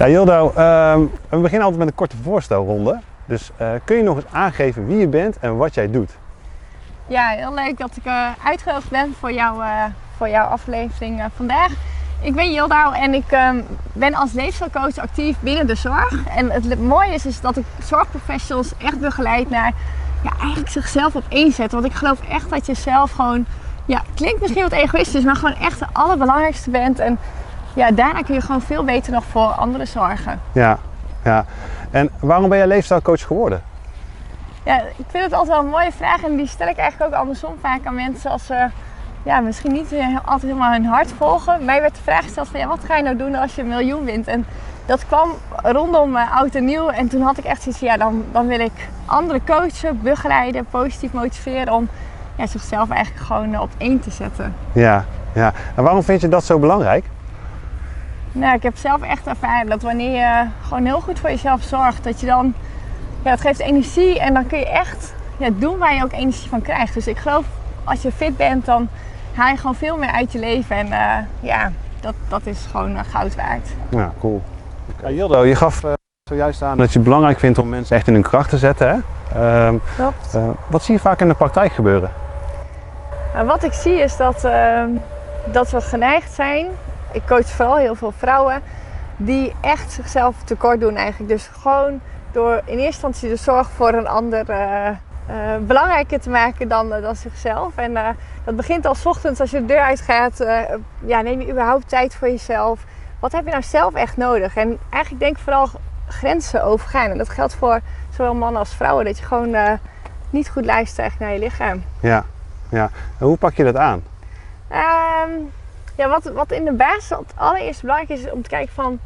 Ja, Jildo, ehm, we beginnen altijd met een korte voorstelronde. Dus eh, kun je nog eens aangeven wie je bent en wat jij doet? Ja, heel leuk dat ik uh, ben voor, jou, uh, voor jouw aflevering vandaag. Ik ben Jildau en ik um, ben als leefstijlcoach actief binnen de zorg. En het mooie is, is dat ik zorgprofessionals echt begeleid naar ja, eigenlijk zichzelf op één. Want ik geloof echt dat je zelf gewoon, ja, klinkt misschien wat egoïstisch, maar gewoon echt de allerbelangrijkste bent. En ja, daarna kun je gewoon veel beter nog voor anderen zorgen. Ja, ja. En waarom ben jij leefstijlcoach geworden? Ja, ik vind het altijd wel een mooie vraag en die stel ik eigenlijk ook andersom vaak aan mensen als ze ja, misschien niet altijd helemaal hun hart volgen. Mij werd de vraag gesteld van ja, wat ga je nou doen als je een miljoen wint? En dat kwam rondom uh, oud en nieuw en toen had ik echt zoiets ja, dan, dan wil ik anderen coachen, begeleiden, positief motiveren om ja, zichzelf eigenlijk gewoon op één te zetten. Ja, ja. En waarom vind je dat zo belangrijk? Nou, ik heb zelf echt ervaren dat wanneer je gewoon heel goed voor jezelf zorgt, dat je dan, ja, dat geeft energie en dan kun je echt ja, doen waar je ook energie van krijgt. Dus ik geloof, als je fit bent, dan haal je gewoon veel meer uit je leven en uh, ja, dat, dat is gewoon uh, goud waard. Ja, cool. Ja, Jildo, je gaf uh, zojuist aan dat je het belangrijk vindt om mensen echt in hun kracht te zetten. Hè? Klopt. wat zie je vaak in de praktijk gebeuren? Nou, wat ik zie is dat, ehm, dat we geneigd zijn ik coach vooral heel veel vrouwen die echt zichzelf tekort doen eigenlijk. Dus gewoon door in eerste instantie de zorg voor een ander uh, uh, belangrijker te maken dan, uh, dan zichzelf. En dat begint al ochtends als je de deur uitgaat. ja, neem je überhaupt tijd voor jezelf? Wat heb je nou zelf echt nodig? En eigenlijk denk ik vooral grenzen overgaan. En dat geldt voor zowel mannen als vrouwen. Dat je gewoon niet goed luistert naar je lichaam. Ja, ja. En hoe pak je dat aan? Um, ja, wat, wat in de basis het allereerst belangrijk is, om te kijken van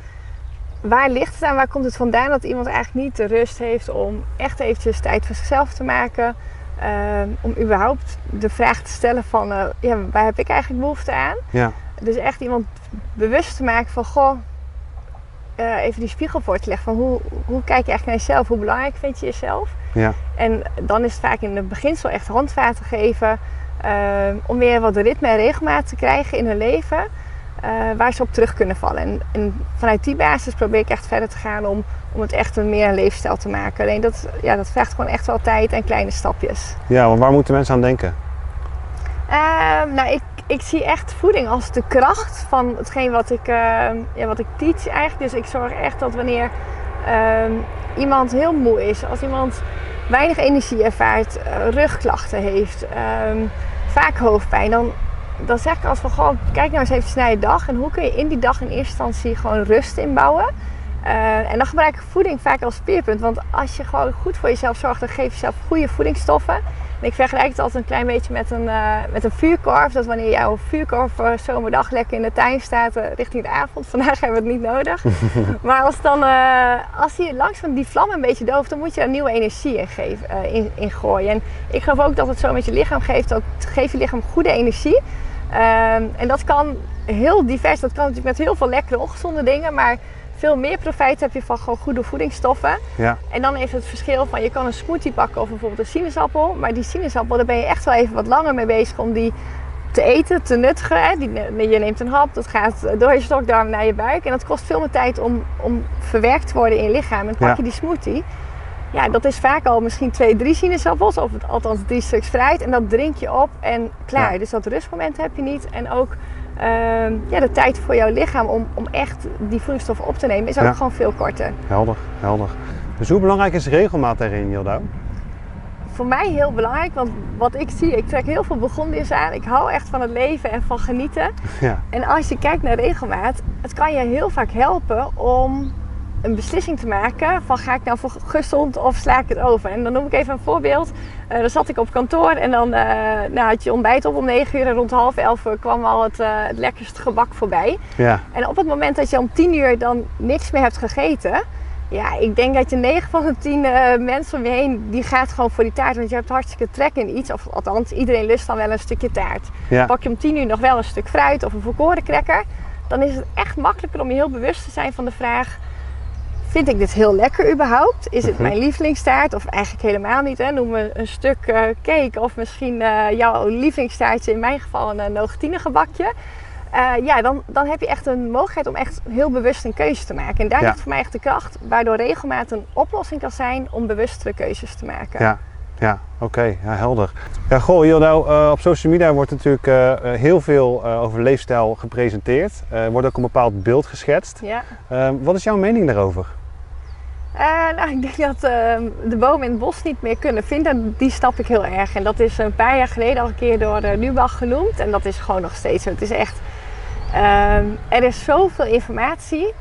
waar ligt het aan, waar komt het vandaan dat iemand eigenlijk niet de rust heeft om echt eventjes tijd voor zichzelf te maken. Uh, om überhaupt de vraag te stellen van uh, ja, waar heb ik eigenlijk behoefte aan? Ja. Dus echt iemand bewust te maken van goh, uh, even die spiegel voor te leggen van hoe, hoe kijk je eigenlijk naar jezelf? Hoe belangrijk vind je jezelf? Ja. En dan is het vaak in het beginsel echt handvaten geven. Uh, om weer wat ritme en regelmaat te krijgen in hun leven. Uh, waar ze op terug kunnen vallen. En, en, vanuit die basis probeer ik echt verder te gaan om, om het echt een meer een leefstijl te maken. Alleen dat, ja, dat vraagt gewoon echt wel tijd en kleine stapjes. Ja, want waar moeten mensen aan denken? Uh, nou, ik, ik zie echt voeding als de kracht van hetgeen wat ik, ja, wat ik teach eigenlijk. Dus ik zorg echt dat wanneer ehm, iemand heel moe is, als iemand weinig energie ervaart, uh, rugklachten heeft, um, vaak hoofdpijn, dan, dan zeg ik als van goh, kijk nou eens even naar je dag en hoe kun je in die dag in eerste instantie gewoon rust inbouwen. Uh, en dan gebruik ik voeding vaak als speerpunt. Want als je gewoon goed voor jezelf zorgt, dan geef je jezelf goede voedingsstoffen. En ik vergelijk het altijd een klein beetje met een, uh, met een vuurkorf. Dat wanneer jouw vuurkorf uh, zomerdag lekker in de tuin staat richting de avond. Vandaag hebben we het niet nodig. maar als, dan, als die langzaam die vlam een beetje dooft, dan moet je er nieuwe energie in, geven, in, in, gooien. En ik geloof ook dat het zo met je lichaam geeft. Ook geeft je lichaam goede energie. Ehm, en dat kan heel divers. Dat kan natuurlijk met heel veel lekkere ongezonde dingen. Maar veel meer profijt heb je van gewoon goede voedingsstoffen. Ja. En dan even het verschil van je kan een smoothie pakken of bijvoorbeeld een sinaasappel. Maar die sinaasappel, daar ben je echt wel even wat langer mee bezig om die te eten, te nuttigen. Die, je neemt een hap, dat gaat door je stokdarm naar je buik. En dat kost veel meer tijd om, om verwerkt te worden in je lichaam. En pak je die smoothie, ja, dat is vaak al misschien twee, drie sinaasappels. Of althans drie stuks fruit. En dat drink je op en klaar. Ja. Dus dat rustmoment heb je niet. En ook ehm, ja, de tijd voor jouw lichaam om, om echt die voedingsstoffen op te nemen is ook Ja. gewoon veel korter. Helder, helder. Dus hoe belangrijk is regelmaat daarin, Jildau? Voor mij heel belangrijk, want wat ik zie, ik trek heel veel begonniers aan. Ik hou echt van het leven en van genieten. Ja. En als je kijkt naar regelmaat, het kan je heel vaak helpen om een beslissing te maken van ga ik nou voor gezond of sla ik het over. En dan noem ik even een voorbeeld. Eh, dan zat ik op kantoor en dan eh, nou, had je ontbijt op om 9 uur en rond half 11 kwam al het, eh, het lekkerste gebak voorbij. Ja. En op het moment dat je om 10 uur dan niks meer hebt gegeten, ja, ik denk dat je 9 van de 10 eh, mensen om je heen, die gaat gewoon voor die taart. Want je hebt hartstikke trek in iets. Of althans, iedereen lust dan wel een stukje taart. Ja. Pak je om 10 uur nog wel een stuk fruit of een volkoren cracker, dan is het echt makkelijker om je heel bewust te zijn van de vraag: vind ik dit heel lekker überhaupt? Is het Mhm. mijn lievelingstaart? Of eigenlijk helemaal niet. Hè? Noem me een stuk eh, cake of misschien eh, jouw lievelingstaartje, in mijn geval een uh, gebakje. eh, ja, dan, dan heb je echt een mogelijkheid om echt heel bewust een keuze te maken. En daar Ja. ligt voor mij echt de kracht, waardoor regelmaat een oplossing kan zijn om bewustere keuzes te maken. Ja, ja oké, ja, helder. Ja, goh, Jill, nou, op social media wordt natuurlijk heel veel over leefstijl gepresenteerd. Er wordt ook een bepaald beeld geschetst. Ja. Eh, wat is jouw mening daarover? Eh, nou, ik denk dat ehm, de bomen in het bos niet meer kunnen vinden. Die stap ik heel erg. En dat is een paar jaar geleden al een keer door uh, Lubach genoemd. En dat is gewoon nog steeds zo. Het is echt... ehm, er is zoveel informatie.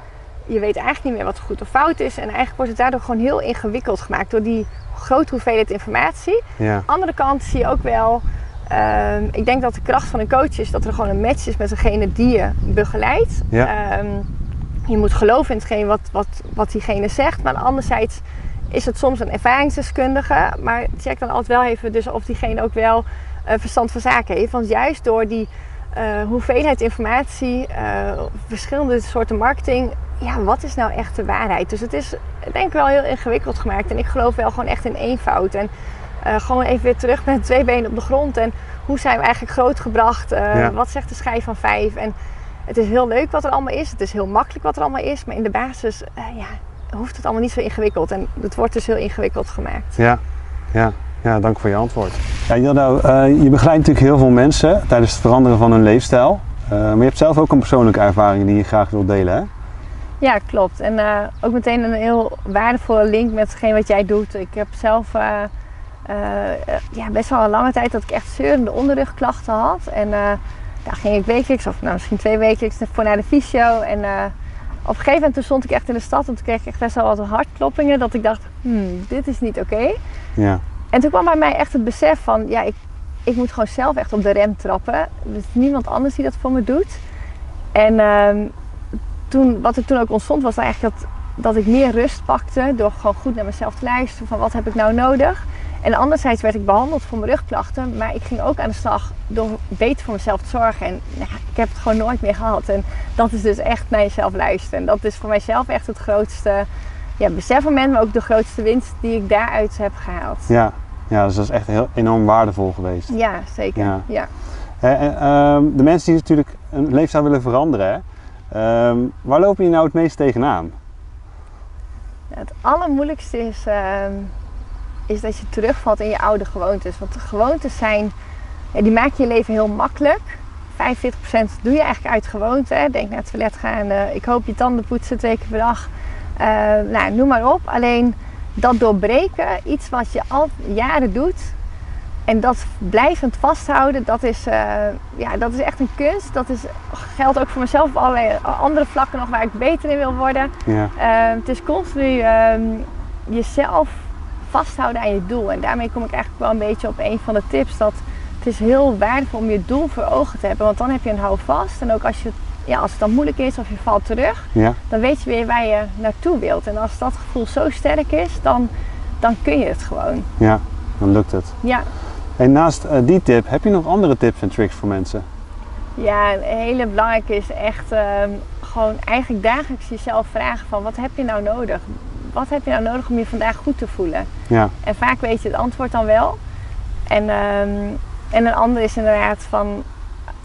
Je weet eigenlijk niet meer wat goed of fout is. En eigenlijk wordt het daardoor gewoon heel ingewikkeld gemaakt door die grote hoeveelheid informatie. Ja, andere kant zie je ook wel. ehm, ik denk dat de kracht van een coach is dat er gewoon een match is met degene die je begeleidt. Ja. Je moet geloven in hetgeen wat, wat, wat diegene zegt. Maar anderzijds is het soms een ervaringsdeskundige. Maar check dan altijd wel even dus of diegene ook wel eh, verstand van zaken heeft. Want juist door die eh, hoeveelheid informatie, eh, verschillende soorten marketing. Ja, wat is nou echt de waarheid? Dus het is denk ik wel heel ingewikkeld gemaakt. En ik geloof wel gewoon echt in eenvoud. En gewoon even weer terug met twee benen op de grond. En hoe zijn we eigenlijk grootgebracht? Ja. Wat zegt de schijf van vijf? En het is heel leuk wat er allemaal is. Het is heel makkelijk wat er allemaal is. Maar in de basis eh, ja, hoeft het allemaal niet zo ingewikkeld. En het wordt dus heel ingewikkeld gemaakt. ja, ja. Ja, dank voor je antwoord. Ja, Jill, nou, eh, je begeleidt natuurlijk heel veel mensen tijdens het veranderen van hun leefstijl. Eh, maar je hebt zelf ook een persoonlijke ervaring die je graag wilt delen, hè? Ja, klopt. En ook meteen een heel waardevolle link met hetgeen wat jij doet. Ik heb zelf ja, best wel een lange tijd dat ik echt zeurende onderrugklachten had. En daar ging ik wekelijks, of nou, misschien twee wekelijks, voor naar de fysio. En eh, op een gegeven moment toen stond ik echt in de stad en toen kreeg ik echt best wel wat hartkloppingen. Dat ik dacht, hmm, dit is niet oké. Ja, En toen kwam bij mij echt het besef van, ja, ik, ik moet gewoon zelf echt op de rem trappen. Er is niemand anders die dat voor me doet. En ehm, toen, wat er toen ook ontstond was eigenlijk dat, dat ik meer rust pakte door gewoon goed naar mezelf te luisteren van wat heb ik nou nodig. En anderzijds werd ik behandeld voor mijn rugklachten, maar ik ging ook aan de slag door beter voor mezelf te zorgen. En ja, ik heb het gewoon nooit meer gehad. En dat is dus echt naar jezelf luisteren. En dat is voor mijzelf echt het grootste ja, besefmoment, maar ook de grootste winst die ik daaruit heb gehaald. ja. ja dus dat is echt heel enorm waardevol geweest. Ja, zeker. Ja. En, ehm, de mensen die natuurlijk een leefstijl willen veranderen, hè, ehm, waar lopen je nou het meest tegenaan? Het allermoeilijkste is, ehm, is dat je terugvalt in je oude gewoontes. Want de gewoontes zijn, ja, die maken je leven heel makkelijk. 45% doe je eigenlijk uit gewoonte. Hè. Denk naar het toilet gaan, eh, ik hoop je tanden poetsen twee keer per dag. Eh, nou, noem maar op. Alleen dat doorbreken, iets wat je al jaren doet, en dat blijvend vasthouden, dat is, eh, ja, dat is echt een kunst. Dat is, geldt ook voor mezelf op allerlei andere vlakken nog waar ik beter in wil worden. Ja, Eh, het is continu ehm, jezelf vasthouden aan je doel. En daarmee kom ik eigenlijk wel een beetje op een van de tips. Dat het is heel waardevol om je doel voor ogen te hebben. Want dan heb je een houvast. En ook als, je, ja, als het dan moeilijk is of je valt terug, ja, dan weet je weer waar je naartoe wilt. En als dat gevoel zo sterk is, dan, dan kun je het gewoon. ja, dan lukt het. Ja, En naast eh, die tip, heb je nog andere tips en tricks voor mensen? Ja, een hele belangrijke is echt ehm, gewoon eigenlijk dagelijks jezelf vragen van wat heb je nou nodig? Wat heb je nou nodig om je vandaag goed te voelen? Ja, En vaak weet je het antwoord dan wel. En, ehm, en een ander is inderdaad van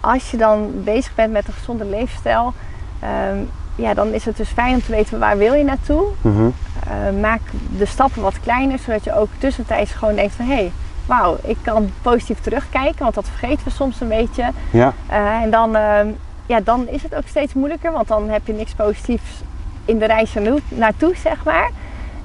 als je dan bezig bent met een gezonde leefstijl, ehm, ja, dan is het dus fijn om te weten waar wil je naartoe. Eh, maak de stappen wat kleiner, zodat je ook tussentijds gewoon denkt van hé, hey, wauw, ik kan positief terugkijken, want dat vergeten we soms een beetje. ja, Eh, en dan, ehm, ja, dan is het ook steeds moeilijker, want dan heb je niks positiefs in de reis naartoe, zeg maar.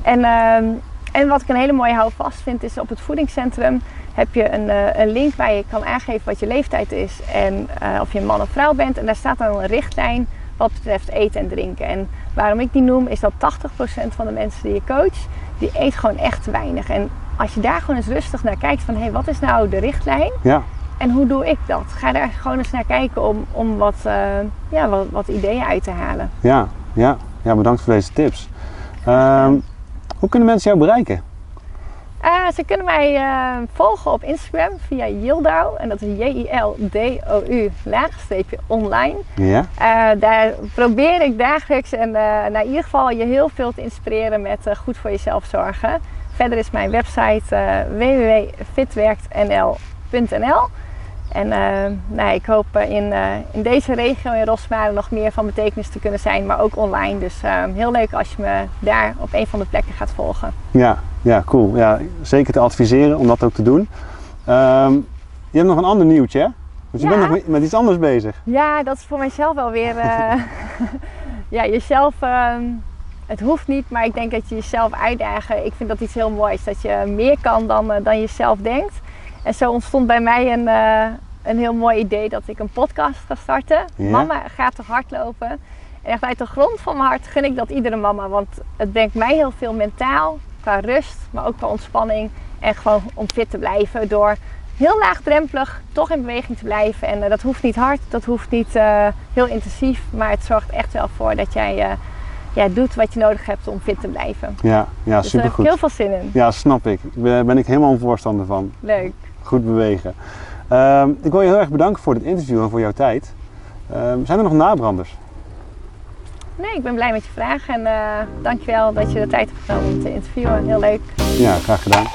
En, ehm, en wat ik een hele mooie houvast vind, is op het voedingscentrum heb je een, eh, een link waar je kan aangeven wat je leeftijd is en eh, of je een man of vrouw bent. En daar staat dan een richtlijn wat betreft eten en drinken. En waarom ik die noem, is dat 80% van de mensen die je coach, die eet gewoon echt te weinig. En als je daar gewoon eens rustig naar kijkt van, hé, hey, wat is nou de richtlijn? ja, En hoe doe ik dat? Ga daar gewoon eens naar kijken om, om wat, eh, ja, wat, wat ideeën uit te halen. ja, ja. Ja, bedankt voor deze tips. Ehm, hoe kunnen mensen jou bereiken? Eh, ze kunnen mij eh, volgen op Instagram via Yildau. En dat is J-I-L-D-O-U laagstreepje online. Ja, Eh, daar probeer ik dagelijks en nou, in ieder geval je heel veel te inspireren met goed voor jezelf zorgen. Verder is mijn website www.fitwerktnl.nl En uh, nou, ik hoop in, uh, in deze regio in Rosmalen nog meer van betekenis te kunnen zijn, maar ook online. Dus uh, heel leuk als je me daar op een van de plekken gaat volgen. Ja, ja cool. Ja, zeker te adviseren om dat ook te doen. Um, je hebt nog een ander nieuwtje, hè? Want je Ja. bent nog met iets anders bezig. Ja, dat is voor mijzelf wel weer. eh, ja, jezelf. ehm, het hoeft niet, maar ik denk dat je jezelf uitdagen. Ik vind dat iets heel moois. Dat je meer kan dan, eh, dan je zelf denkt. En zo ontstond bij mij een, eh, een heel mooi idee dat ik een podcast ga starten. Ja. Mama gaat toch hardlopen. En echt uit de grond van mijn hart gun ik dat iedere mama. Want het brengt mij heel veel mentaal, qua rust, maar ook qua ontspanning. En gewoon om fit te blijven door heel laagdrempelig toch in beweging te blijven. En eh, dat hoeft niet hard, dat hoeft niet eh, heel intensief. Maar het zorgt echt wel voor dat jij ja, doet wat je nodig hebt om fit te blijven. Ja, ja Dus daar heb ik supergoed. heel veel zin in. Ja, snap ik. Daar ben ik helemaal een voorstander van. Leuk. Goed bewegen. Ehm, ik wil je heel erg bedanken voor dit interview en voor jouw tijd. Ehm, zijn er nog nabranders? Nee, ik ben blij met je vraag. En eh dankjewel dat je de tijd hebt genomen om te interviewen. Heel leuk. Ja, graag gedaan.